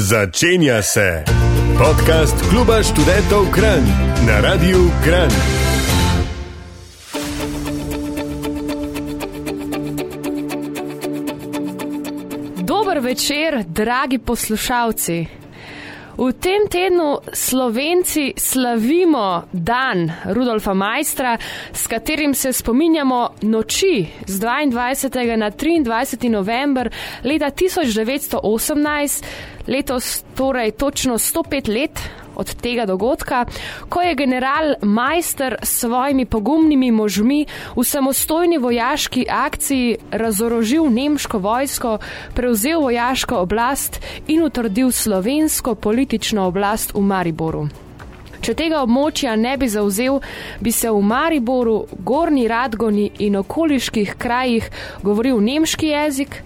Začenja se podcast Kluba študentov Kran na Radiu Kran. Dober večer, dragi poslušalci. V tem tednu Slovenci slavimo dan Rudolfa Majstra, s katerim se spominjamo noči z 22. na 23. november leta 1918, letos torej točno 105 let od tega dogodka, ko je general Majster s svojimi pogumnimi možmi v samostojni vojaški akciji razorožil nemško vojsko, prevzel vojaško oblast in utrdil slovensko politično oblast v Mariboru. Če tega območja ne bi zauzel, bi se v Mariboru, Gorni Radgoni in okoliških krajih govoril nemški jezik,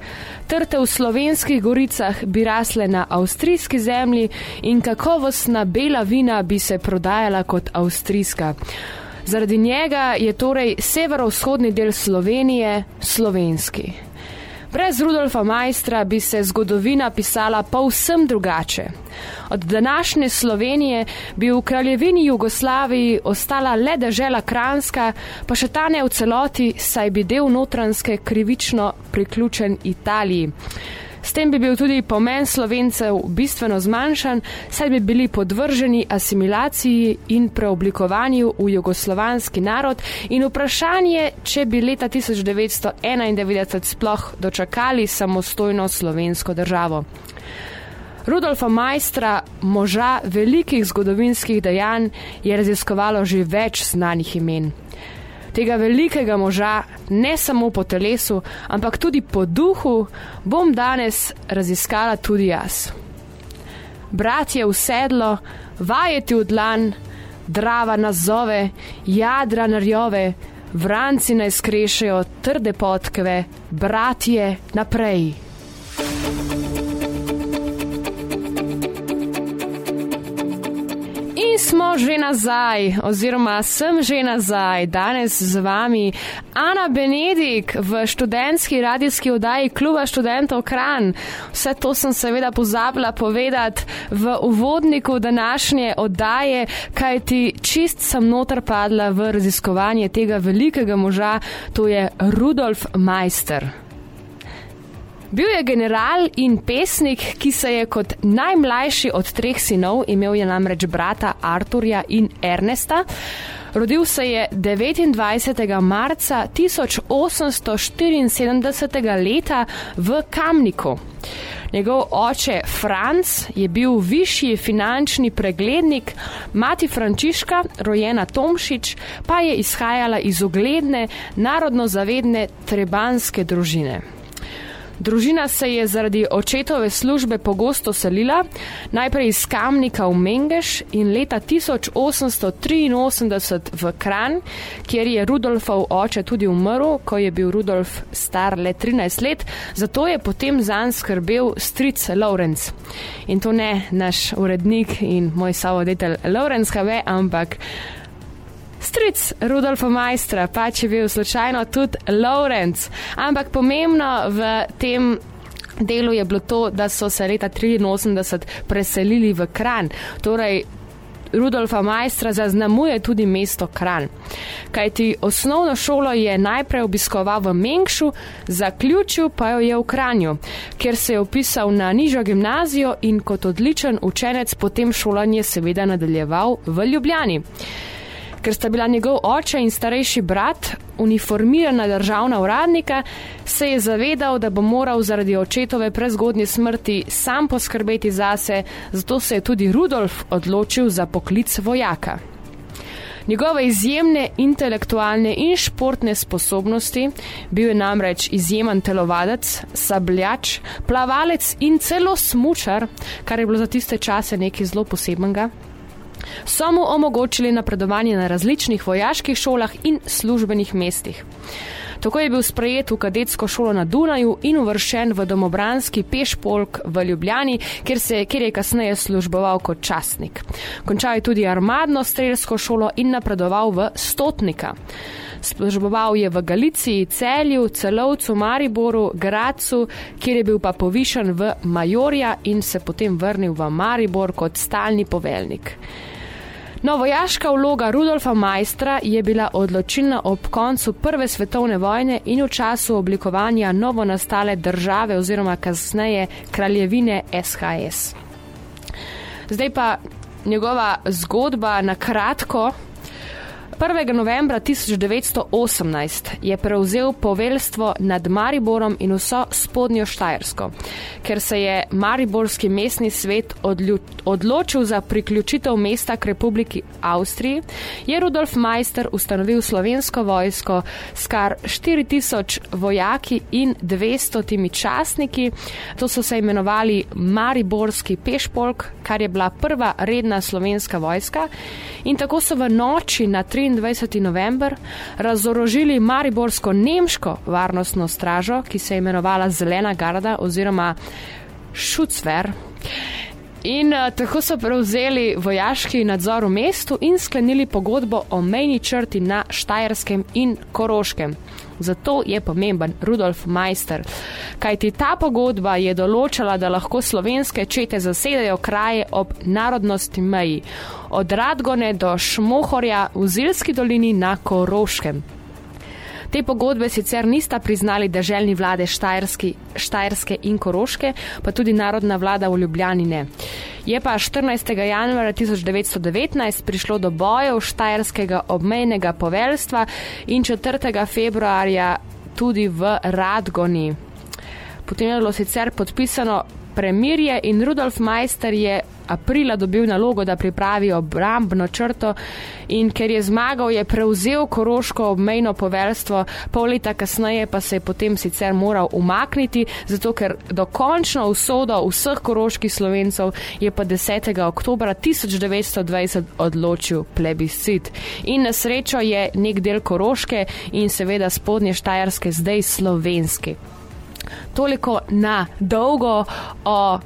trte v slovenskih goricah bi rasle na avstrijski zemlji in kakovostna bela vina bi se prodajala kot avstrijska. Zaradi njega je torej severovzhodni del Slovenije slovenski. Brez Rudolfa Majstra bi se zgodovina pisala povsem drugače. Od današnje Slovenije bi v kraljevini Jugoslaviji ostala le država Kranska, pa še ta ne v celoti, saj bi del notranske krivično priključen Italiji. S tem bi bil tudi pomen slovencev bistveno zmanjšan, saj bi bili podvrženi asimilaciji in preoblikovanju v jugoslovanski narod in vprašanje, če bi leta 1991 sploh dočakali samostojno slovensko državo. Rudolfa Majstra, moža velikih zgodovinskih dejanj, je raziskovalo že več znanih imen tega velikega moža, ne samo po telesu, ampak tudi po duhu, bom danes raziskala tudi jaz. Bratje v sedlo, vajeti v dlan, drava nas zove, jadra narjove, vranci naj skrešejo trde potkve, bratje naprej. Smo že nazaj, oziroma sem že nazaj, danes z vami Ana Benedik v študentski radijski oddaji Kluba študentov Kran. Vse to sem seveda pozabila povedati v uvodniku današnje oddaje, kaj ti čist sem noter padla v raziskovanje tega velikega moža, to je Rudolf Meister. Bil je general in pesnik, ki se je kot najmlajši od treh sinov, imel je namreč brata Arturja in Ernesta. Rodil se je 29. marca 1874. leta v Kamniku. Njegov oče Franc je bil višji finančni preglednik, mati Frančiška, rojena Tomšič, pa je izhajala iz ugledne, narodno zavedne trebanske družine. Družina se je zaradi očetove službe pogosto selila, najprej iz Kamnika v Mengeš in leta 1883 v Kran, kjer je Rudolfov oče tudi umrl, ko je bil Rudolf star le 13 let, zato je potem zanj skrbel stric Lawrence. In to ne naš urednik in moj savoditelj Lawrence Have, ampak stric Rudolfa Majstra, pa če bil slučajno tudi Lawrence. Ampak pomembno v tem. Delu je bilo to, da so se leta 1983 preselili v Kran. Torej, Rudolfa Majstra zaznamuje tudi mesto Kran. Kajti osnovno šolo je najprej obiskoval v Mengšu, zaključil pa jo je v Kranju, kjer se je upisal na nižjo gimnazijo in kot odličen učenec potem šolanje seveda nadaljeval v Ljubljani ker sta bila njegov oče in starejši brat uniformirana državna uradnika, se je zavedal, da bo moral zaradi očetove prezgodnje smrti sam poskrbeti zase, zato se je tudi Rudolf odločil za poklic vojaka. Njegove izjemne intelektualne in športne sposobnosti, bil je namreč izjemen telovadec, sabljač, plavalec in celo smučar, kar je bilo za tiste čase nekaj zelo posebnega so mu omogočili napredovanje na različnih vojaških šolah in službenih mestih. Tako je bil sprejet v kadetsko šolo na Dunaju in uvršen v domobranski pešpolk v Ljubljani, kjer, se, kjer je kasneje služboval kot častnik. Končal je tudi armadno strelsko šolo in napredoval v stotnika. Služboval je v Galiciji, Celju, Celovcu, Mariboru, Gracu, kjer je bil pa povišen v Majorja in se potem vrnil v Maribor kot stalni poveljnik. No, vojaška vloga Rudolfa Majstra je bila odločilna ob koncu Prve svetovne vojne in v času oblikovanja novo nastale države oziroma kasneje kraljevine SHS. Zdaj pa njegova zgodba na kratko. 1. novembra 1918 je prevzel poveljstvo nad Mariborom in vso spodnjo Štajersko. Ker se je Mariborski mestni svet odločil za priključitev mesta k Republiki Avstriji, je Rudolf Meister ustanovil slovensko vojsko s kar 4000 vojaki in 200 častniki. To so se imenovali Mariborski pešpolk, kar je bila prva redna slovenska vojska. In tako so v noči na 3. 23. november razorožili Mariborsko nemško varnostno stražo, ki se je imenovala Zelena garda oziroma Šucver. In uh, tako so prevzeli vojaški nadzor v mestu in sklenili pogodbo o mejni črti na Štajerskem in Koroškem. Zato je pomemben Rudolf Meister, kajti ta pogodba je določala, da lahko slovenske čete zasedajo kraje ob narodnosti meji, od Radgone do Šmohorja v Zilski dolini na Koroškem. Te pogodbe sicer nista priznali državni vlade Štajerski, Štajerske in Koroške, pa tudi narodna vlada v Ljubljani ne. Je pa 14. januarja 1919 prišlo do bojev Štajerskega obmejnega poveljstva in 4. februarja tudi v Radgoni. Potem je bilo sicer podpisano premirje in Rudolf Meister je aprila dobil nalogo, da pripravi obrambno črto in ker je zmagal, je prevzel koroško obmejno poveljstvo, pol leta kasneje pa se je potem sicer moral umakniti, zato ker dokončno usodo vseh koroških slovencev je pa 10. oktober 1920 odločil plebiscit. In na srečo je nek del koroške in seveda spodnje štajarske zdaj slovenski. Toliko na dolgo o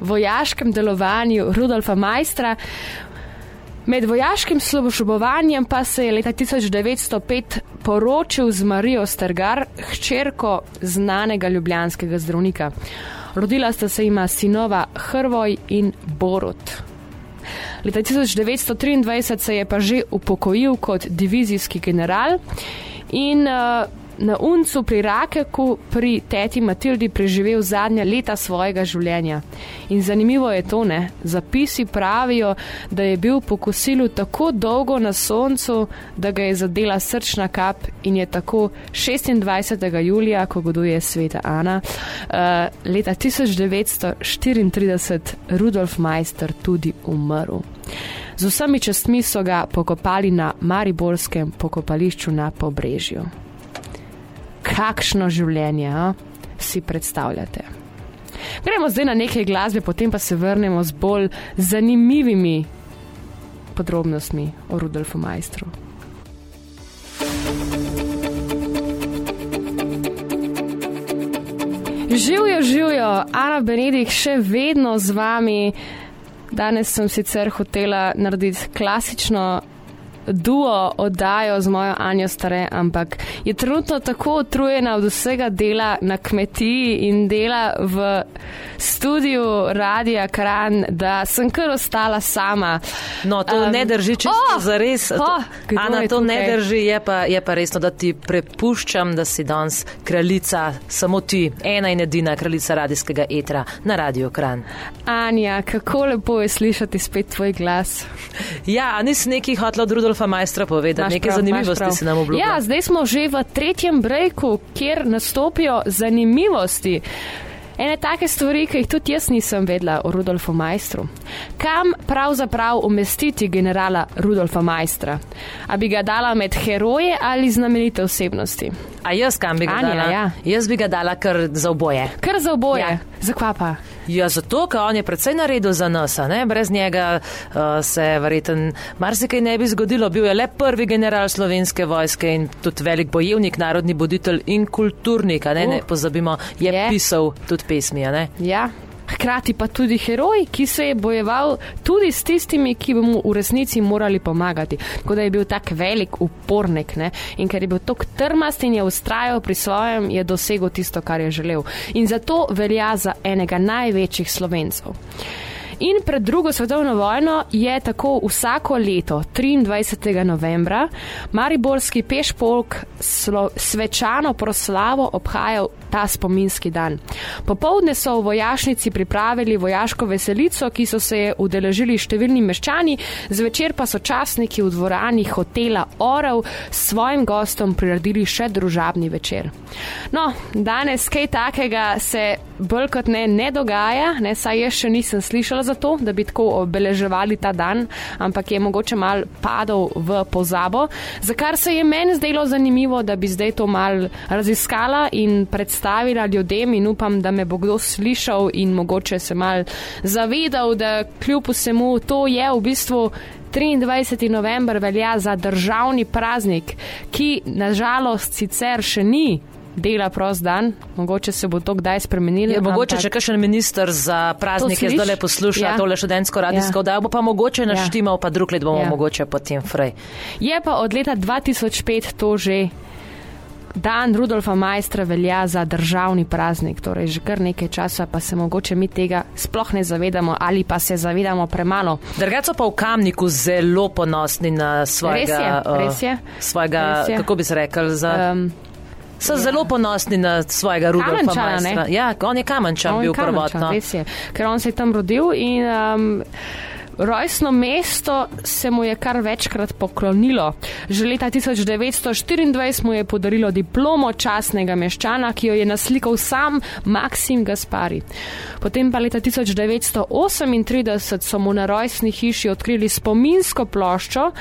vojaškem delovanju Rudolfa Majstra. Med vojaškim slobošobovanjem pa se je leta 1905 poročil z Marijo Strgar, hčerko znanega ljubljanskega zdravnika. Rodila sta se ima sinova Hrvoj in Borut. Leta 1923 se je pa že upokojil kot divizijski general in uh, na Uncu pri Rakeku pri teti Matildi preživel zadnja leta svojega življenja. In zanimivo je to, ne? Zapisi pravijo, da je bil po kosilu tako dolgo na soncu, da ga je zadela srčna kap in je tako 26. julija, ko goduje sveta Ana, uh, leta 1934 Rudolf Meister tudi umrl. Z vsemi častmi so ga pokopali na Mariborskem pokopališču na Pobrežju kakšno življenje a? si predstavljate. Gremo zdaj na nekaj glasbe, potem pa se vrnemo z bolj zanimivimi podrobnostmi o Rudolfu Majstru. Živijo, živijo, Ana Benedik še vedno z vami. Danes sem sicer hotela narediti klasično duo oddajo z mojo Anjo Stare, ampak je trenutno tako utrujena od vsega dela na kmetiji in dela v studiu Radia Kran, da sem kar ostala sama. No, to um, ne drži, če oh, za res. Oh, Ana, to tukaj? ne drži, je pa, je pa resno, da ti prepuščam, da si danes kraljica, samo ti, ena in edina kraljica radijskega etra na Radio Kran. Anja, kako lepo je slišati spet tvoj glas. Ja, nisem neki hotel od Rudolfa Majstra povedati, nekaj zanimivosti si nam obljubila. Ja, zdaj smo že v tretjem breku, kjer nastopijo zanimivosti. Ene take stvari, ki jih tudi jaz nisem vedela o Rudolfu Majstru. Kam pravzaprav umestiti generala Rudolfa Majstra? A bi ga dala med heroje ali znamenite osebnosti? A jaz kam bi ga Anja, dala? Ja. Jaz bi ga dala kar za oboje. Kar za oboje? Ja. Zakva pa? Ja, zato, ker on je predvsej naredil za nas, ne? brez njega uh, se verjeten marsikaj ne bi zgodilo. Bil je le prvi general slovenske vojske in tudi velik bojevnik, narodni buditelj in kulturnik, ne, uh, ne pozabimo, je yeah. pisal tudi pesmi. Ja. Hkrati pa tudi heroj, ki se je bojeval tudi s tistimi, ki bi mu v resnici morali pomagati. Tako da je bil tak velik upornik ne? in ker je bil tako trmast in je ustrajal pri svojem, je dosegel tisto, kar je želel. In zato velja za enega največjih slovencev. In pred drugo svetovno vojno je tako vsako leto, 23. novembra, Mariborski pešpolk svečano proslavo obhajal ta spominski dan. Popovdne so v vojašnici pripravili vojaško veselico, ki so se je udeležili številni meščani, zvečer pa so časniki v dvorani hotela Orel s svojim gostom priredili še družabni večer. No, danes kaj takega se bolj kot ne ne dogaja, ne, saj jaz še nisem slišala za to, da bi tako obeleževali ta dan, ampak je mogoče mal padal v pozabo, za kar se je meni zdelo zanimivo, da bi zdaj to mal raziskala in predstavila ljudem in upam, da me bo kdo slišal in mogoče se mal zavedal, da kljub vsemu to je v bistvu 23. november velja za državni praznik, ki nažalost sicer še ni dela prost dan, mogoče se bo to kdaj spremenilo. Je mogoče, če kakšen minister za praznike zdaj le posluša ja. tole študentsko radijsko, ja. da bo pa mogoče naštimal, ja. pa drug let bomo ja. mogoče potem frej. Je pa od leta 2005 to že. Dan Rudolfa Majstra velja za državni praznik, torej že kar nekaj časa, pa se mogoče mi tega sploh ne zavedamo ali pa se zavedamo premalo. Drugače pa v Kamniku zelo ponosni na svojega, res je, res je. Svojega res je. kako bi se rekel, za. Um, So ja. zelo ponosni na svojega Rudolfa. Ja, on je kamenčan bil prvotno. Res je, ker on se je tam rodil in um, rojstno mesto se mu je kar večkrat poklonilo. Že leta 1924 mu je podarilo diplomo časnega meščana, ki jo je naslikal sam Maksim Gaspari. Potem pa leta 1938 so mu na rojstni hiši odkrili spominsko ploščo,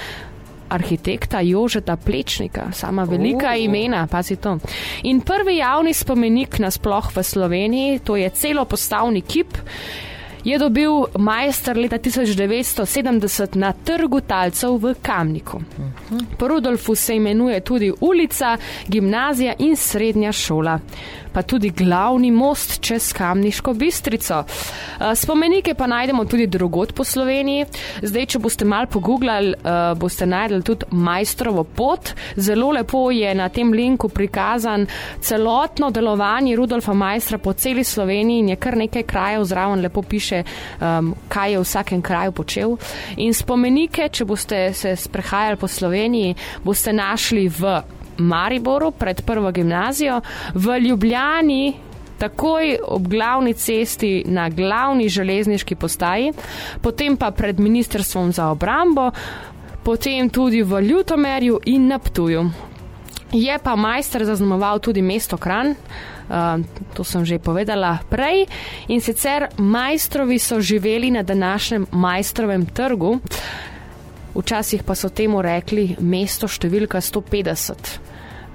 arhitekta Jožeta Plečnika, sama velika uh. imena, pazi to. In prvi javni spomenik nasploh v Sloveniji, to je celo postavni kip, je dobil majster leta 1970 na trgu talcev v Kamniku. Po Rudolfu se imenuje tudi ulica, gimnazija in srednja šola pa tudi glavni most čez Kamniško bistrico. Eh, spomenike pa najdemo tudi drugot po Sloveniji. Zdaj, če boste mal pogooglali, eh, boste najdeli tudi majstrovo pot. Zelo lepo je na tem linku prikazan celotno delovanje Rudolfa Majstra po celi Sloveniji in je kar nekaj krajev zraven lepo piše, um, kaj je v vsakem kraju počel. In spomenike, če boste se sprehajali po Sloveniji, boste našli v Mariboru pred prvo gimnazijo, v Ljubljani. Takoj ob glavni cesti na glavni železniški postaji, potem pa pred Ministrstvom za obrambo, potem tudi v Ljutomerju in na Ptuju. Je pa majster zaznamoval tudi mesto Kran, uh, to sem že povedala prej, in sicer majstrovi so živeli na današnjem majstrovem trgu včasih pa so temu rekli mesto številka 150.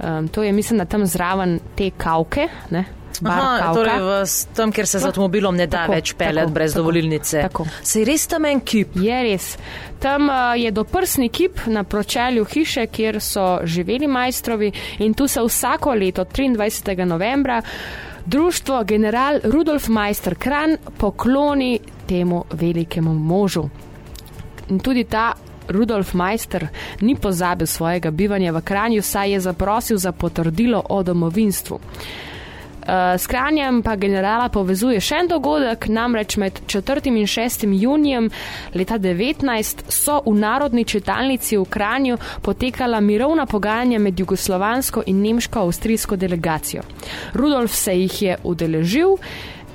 Um, to je, mislim, da tam zraven te kavke. Ne? Aha, torej v tem, kjer se z avtomobilom ne da tako, več pelet brez tako, dovolilnice. Tako. Se je res tam en kip? Je res. Tam uh, je doprsni kip na pročelju hiše, kjer so živeli majstrovi in tu se vsako leto 23. novembra društvo general Rudolf Majster Kran pokloni temu velikemu možu. In tudi ta Rudolf Meister ni pozabil svojega bivanja v Kranju, saj je zaprosil za potrdilo o domovinstvu. Eh, s Kranjem pa generala povezuje še en dogodek, namreč med 4. in 6. junijem leta 19 so v Narodni čitalnici v Kranju potekala mirovna pogajanja med jugoslovansko in nemško-avstrijsko delegacijo. Rudolf se jih je udeležil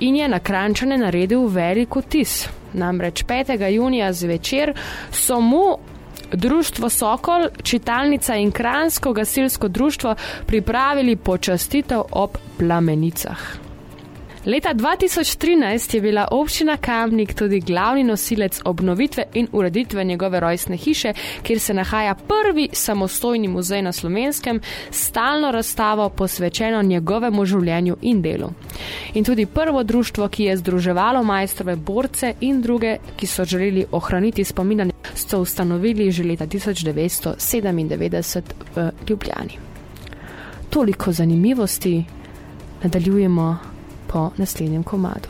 in je na Krančane naredil velik vtis. Namreč 5. junija zvečer so mu Društvo Sokol, čitalnica in Kransko gasilsko društvo pripravili počastitev ob plamenicah. Leta 2013 je bila občina Kamnik tudi glavni nosilec obnovitve in ureditve njegove rojstne hiše, kjer se nahaja prvi samostojni muzej na slovenskem, stalno razstavo posvečeno njegovemu življenju in delu. In tudi prvo društvo, ki je združevalo majstrove borce in druge, ki so želeli ohraniti spominjanje, so ustanovili že leta 1997 v Ljubljani. Toliko zanimivosti, nadaljujemo po naslednjem komadu.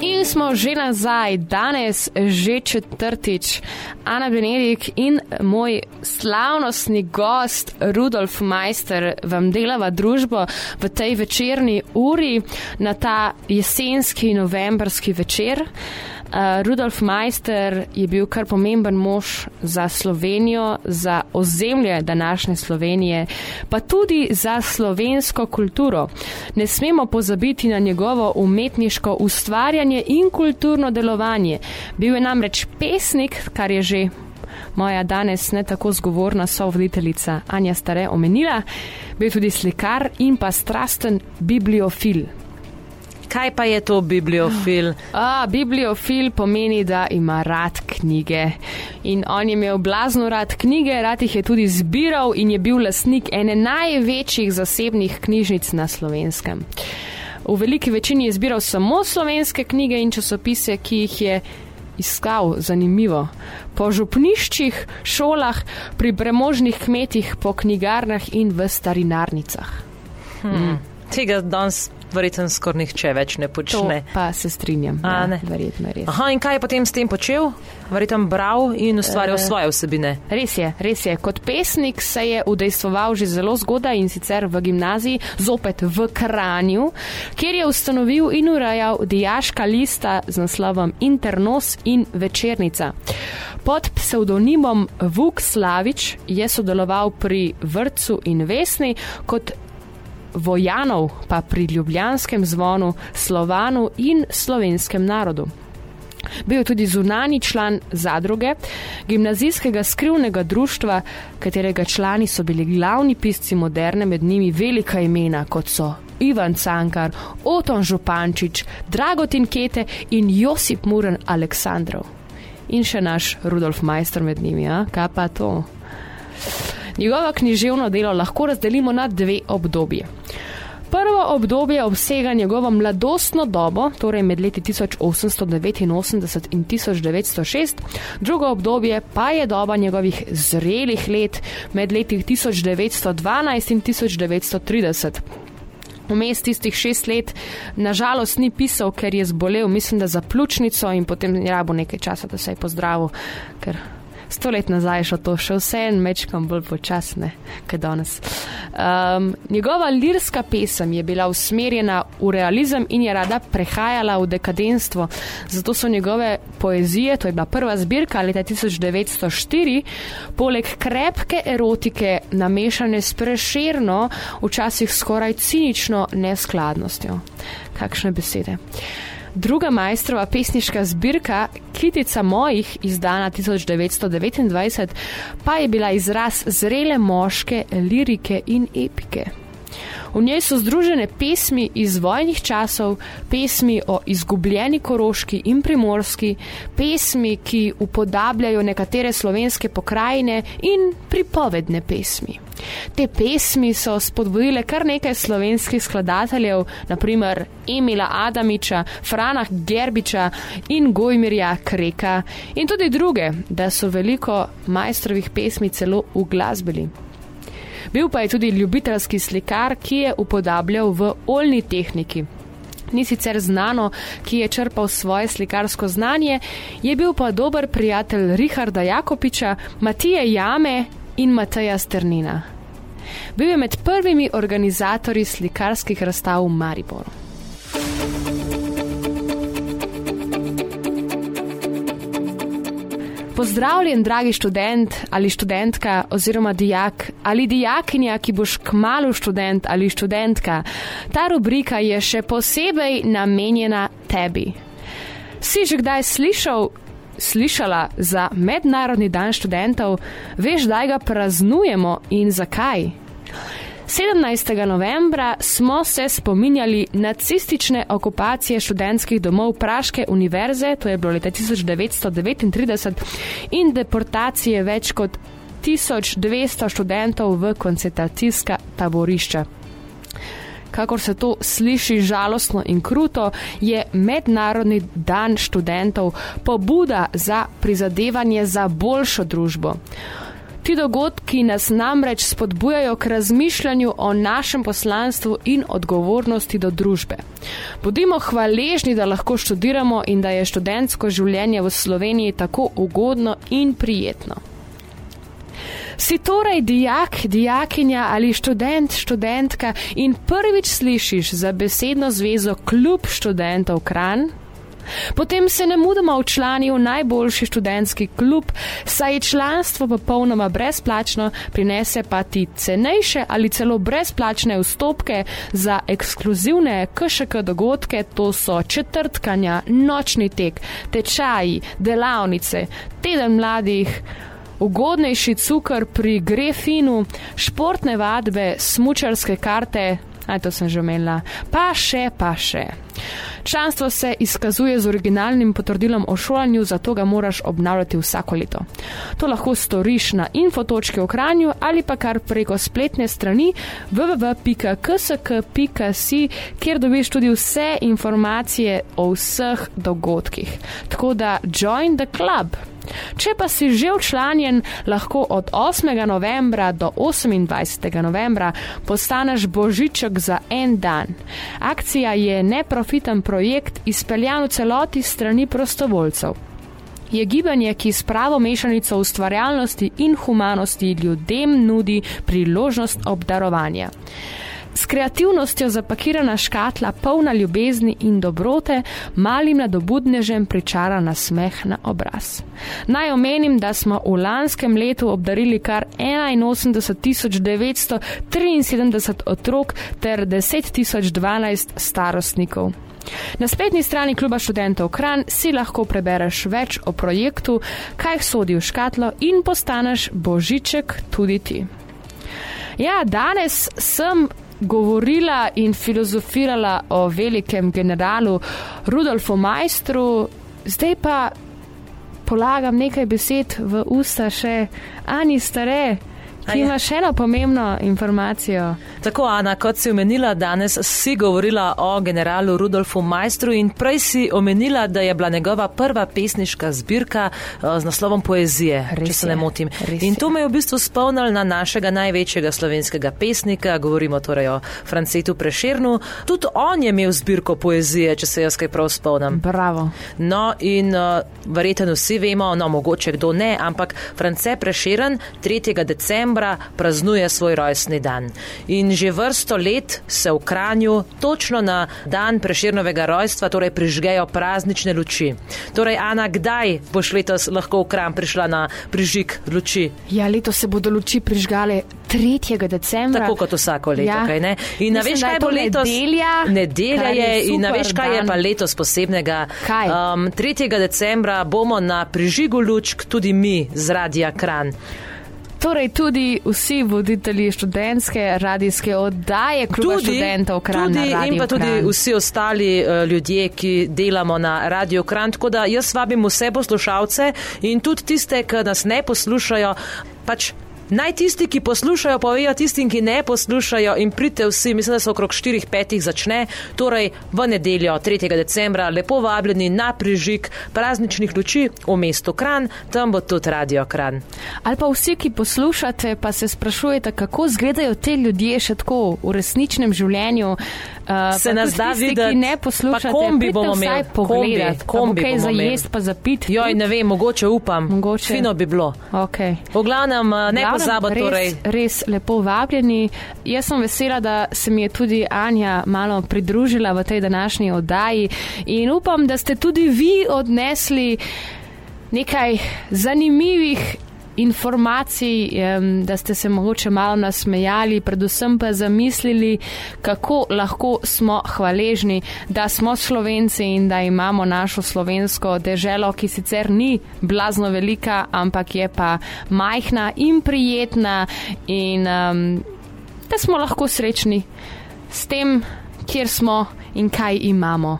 In smo že nazaj, danes že četrtič. Ana Benedik in moj slavnostni gost Rudolf Majster vam delava družbo v tej večerni uri na ta jesenski novembrski večer. Uh, Rudolf Meister je bil kar pomemben mož za Slovenijo, za ozemlje današnje Slovenije, pa tudi za slovensko kulturo. Ne smemo pozabiti na njegovo umetniško ustvarjanje in kulturno delovanje. Bil je namreč pesnik, kar je že moja danes ne tako zgovorna sovoditeljica Anja Stare omenila, bil tudi slikar in pa strasten bibliofil. Kaj pa je to bibliofil? A, bibliofil pomeni, da ima rad knjige. In on je imel blazno rad knjige, rad jih je tudi zbiral in je bil lasnik ene največjih zasebnih knjižnic na slovenskem. V veliki večini je zbiral samo slovenske knjige in časopise, ki jih je iskal zanimivo. Po župniščih, šolah, pri premožnih kmetih, po knjigarnah in v starinarnicah. Hmm. Tega danes verjetno skoraj nihče več ne počne. To pa se strinjam. A, ja, verjetno res. Aha, in kaj je potem s tem počel? Verjetno bral in ustvarjal e, svoje vsebine. Res je, res je. Kot pesnik se je udejstvoval že zelo zgodaj in sicer v gimnaziji, zopet v Kranju, kjer je ustanovil in urejal dijaška lista z naslovom Internos in Večernica. Pod psevdonimom Vuk Slavič je sodeloval pri vrtu in vesni kot vojanov pa pri ljubljanskem zvonu, slovanu in slovenskem narodu. Bil je tudi zunani član zadruge, gimnazijskega skrivnega društva, katerega člani so bili glavni pisci moderne, med njimi velika imena, kot so Ivan Cankar, Oton Župančič, Dragotin Kete in Josip Muren Aleksandrov. In še naš Rudolf Majster med njimi, a? kaj pa to? Njegovo književno delo lahko razdelimo na dve obdobje. Prvo obdobje obsega njegovo mladostno dobo, torej med leti 1889 in 1906, drugo obdobje pa je doba njegovih zrelih let med leti 1912 in 1930. Vmes tistih šest let, nažalost, ni pisal, ker je zbolel, mislim, da za pljučnico in potem je rabo nekaj časa, da se je pozdravil, ker sto let nazaj šlo to, še vse en mečkam bolj počasne, kot danes. Um, njegova lirska pesem je bila usmerjena v realizem in je rada prehajala v dekadenstvo. Zato so njegove poezije, to je bila prva zbirka leta 1904, poleg krepke erotike namešane s preširno, včasih skoraj cinično neskladnostjo. Kakšne besede. Druga majstrova pesniška zbirka, Kitica mojih, izdana 1929, pa je bila izraz zrele moške lirike in epike. V njej so združene pesmi iz vojnih časov, pesmi o izgubljeni koroški in primorski, pesmi, ki upodabljajo nekatere slovenske pokrajine in pripovedne pesmi. Te pesmi so spodbudile kar nekaj slovenskih skladateljev, naprimer Emila Adamiča, Frana Gerbiča in Gojmirja Kreka in tudi druge, da so veliko majstrovih pesmi celo uglasbili. Bil pa je tudi ljubiteljski slikar, ki je upodabljal v oljni tehniki. Ni sicer znano, ki je črpal svoje slikarsko znanje, je bil pa dober prijatelj Richarda Jakopiča, Matije Jame in Mateja Sternina. Bil je med prvimi organizatorji slikarskih razstav v Mariboru. Pozdravljen, dragi študent ali študentka oziroma dijak ali dijakinja, ki boš kmalo študent ali študentka. Ta rubrika je še posebej namenjena tebi. Si že kdaj slišal, slišala za Mednarodni dan študentov, veš, da ga praznujemo in zakaj? 17. novembra smo se spominjali nacistične okupacije študentskih domov Praške univerze, to je bilo leta 1939, in deportacije več kot 1200 študentov v koncentracijska taborišča. Kakor se to sliši žalostno in kruto, je Mednarodni dan študentov pobuda za prizadevanje za boljšo družbo. Ti dogodki nas namreč spodbujajo k razmišljanju o našem poslanstvu in odgovornosti do družbe. Bodimo hvaležni, da lahko študiramo in da je študentsko življenje v Sloveniji tako ugodno in prijetno. Si torej dijak, dijakinja ali študent, študentka in prvič slišiš za besedno zvezo Klub študentov Kran? Potem se ne mudoma včlani v najboljši študentski klub, saj je članstvo popolnoma brezplačno, prinese pa ti cenejše ali celo brezplačne vstopke za ekskluzivne KŠK dogodke, to so četrtkanja, nočni tek, tečaji, delavnice, teden mladih. Ugodnejši cukor pri grefinu, športne vadbe, smučarske karte, aj to sem že omenila, pa še, pa še. Članstvo se izkazuje z originalnim potrdilom o šolanju, zato ga moraš obnavljati vsako leto. To lahko storiš na infotočki v Kranju ali pa kar preko spletne strani www.ksk.si, kjer dobiš tudi vse informacije o vseh dogodkih. Tako da join the club! Če pa si že včlanjen, lahko od 8. novembra do 28. novembra postaneš božiček za en dan. Akcija je neprofiten projekt, izpeljan v celoti strani prostovoljcev. Je gibanje, ki s pravo mešanico ustvarjalnosti in humanosti ljudem nudi priložnost obdarovanja. S kreativnostjo zapakirana škatla, polna ljubezni in dobrote, malim nadobudnežem pričara na smeh na obraz. Naj omenim, da smo v lanskem letu obdarili kar 81.973 otrok ter 10.012 starostnikov. Na spletni strani Kluba študentov Kran si lahko prebereš več o projektu, kaj sodi v škatlo in postaneš božiček tudi ti. Ja, danes sem govorila in filozofirala o velikem generalu Rudolfu Majstru, zdaj pa polagam nekaj besed v usta še Ani Stare. Ti imaš še eno pomembno informacijo. Tako, Ana, kot si omenila, danes si govorila o generalu Rudolfu Majstru in prej si omenila, da je bila njegova prva pesniška zbirka uh, z naslovom Poezije, res če se je, ne motim. In to me je v bistvu spomnil na našega največjega slovenskega pesnika, govorimo torej o Francetu Prešernu. Tudi on je imel zbirko poezije, če se jaz kaj prav spomnim. Bravo. No, in uh, verjetno vsi vemo, no, mogoče kdo ne, ampak France Prešeren 3. decembra decembra praznuje svoj rojstni dan. In že vrsto let se v Kranju, točno na dan preširnovega rojstva, torej prižgejo praznične luči. Torej, Ana, kdaj boš letos lahko v Kran prišla na prižig luči? Ja, letos se bodo luči prižgale 3. decembra. Tako kot vsako leto, ja. kaj ne? In Mislim, veš, kaj bo letos? Nedelja. Nedelja je, je in veš, kaj dan. je pa letos posebnega. Kaj? Um, 3. decembra bomo na prižigu lučk tudi mi z Radija Kran. Torej, tudi vsi voditelji študentske radijske oddaje, kluba tudi, študentov Kran. Tudi in pa tudi Kran. vsi ostali uh, ljudje, ki delamo na Radio Kran. Tako da jaz vabim vse poslušalce in tudi tiste, ki nas ne poslušajo, pač Naj tisti, ki poslušajo, povejo tistim, ki ne poslušajo in pridite vsi, mislim, da so okrog 4-5 začne, torej v nedeljo 3. decembra, lepo vabljeni na prižig prazničnih luči v mestu Kran, tam bo tudi radio Kran. Ali pa vsi, ki poslušate, pa se sprašujete, kako izgledajo te ljudje še tako v resničnem življenju. Uh, se nas da videti, ki ne poslušate, kombi bomo imeli, kombi, kombi za jesti, pa za pit. Joj, ne vem, mogoče upam, mogoče. fino bi bilo. Okay. V glavnem, ne pozabo torej. Res, res lepo vabljeni. Jaz sem vesela, da se mi je tudi Anja malo pridružila v tej današnji oddaji in upam, da ste tudi vi odnesli nekaj zanimivih informacij, da ste se mogoče malo nasmejali, predvsem pa zamislili, kako lahko smo hvaležni, da smo slovenci in da imamo našo slovensko deželo, ki sicer ni blazno velika, ampak je pa majhna in prijetna in da smo lahko srečni s tem, kjer smo in kaj imamo.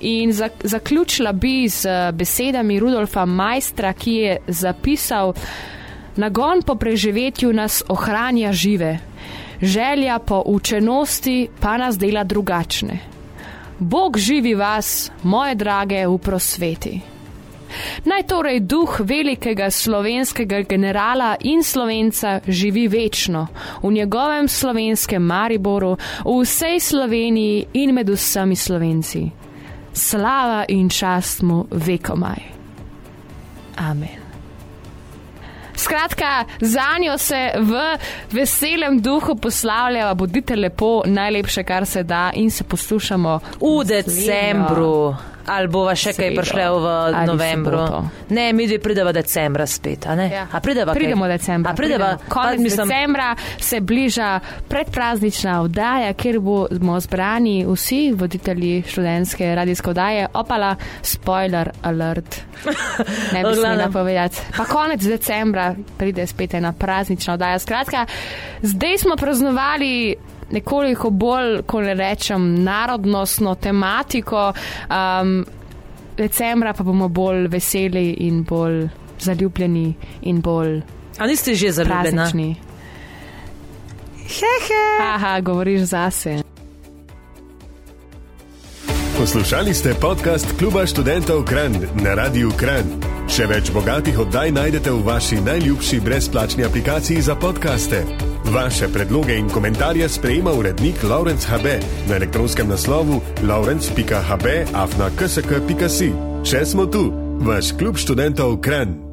In zaključila bi z eh, besedami Rudolfa Majstra, ki je zapisal: Nagon po preživetju nas ohranja žive, želja po učenosti pa nas dela drugačne. Bog živi vas, moje drage, v prosveti. Naj torej duh velikega slovenskega generala in slovenca živi večno v njegovem slovenskem Mariboru, v vsej Sloveniji in med vsemi slovenci. Slava in čast mu vekomaj. Amen. Skratka, za njo se v veselem duhu poslavlja, bodite lepo, najlepše, kar se da, in se poslušamo v decembru. Ali bova še kaj prišla v Ali novembru? Ne, mi dve pridemo decembra spet. Ja. Pridemo, pridemo decembra. Pridemo. Konec mislim... decembra se bliža predpraznična vdaja, kjer bomo zbrani vsi voditelji študentske radijske vdaje. Opala, spoiler alert. Ne bi smela povedati. Pa konec decembra pride spet ena praznična vdaja. Skratka, zdaj smo praznovali nekoliko bolj, ko ne rečem, narodnostno tematiko. Um, decembra pa bomo bolj veseli in bolj zaljubljeni in bolj. A niste že zaljubljeni? Hehe. Aha, govoriš zase. Poslušali ste podcast Kluba študentov Kran na Radiu Kran. Še več bogatih oddaj najdete v vaši najljubši brezplačni aplikaciji za podkaste. Vaše predloge in komentarje sprejema urednik Laurence HB na elektronskem naslovu laurence.hb afna ksk.si. Še smo tu, vaš klub študentov Kran.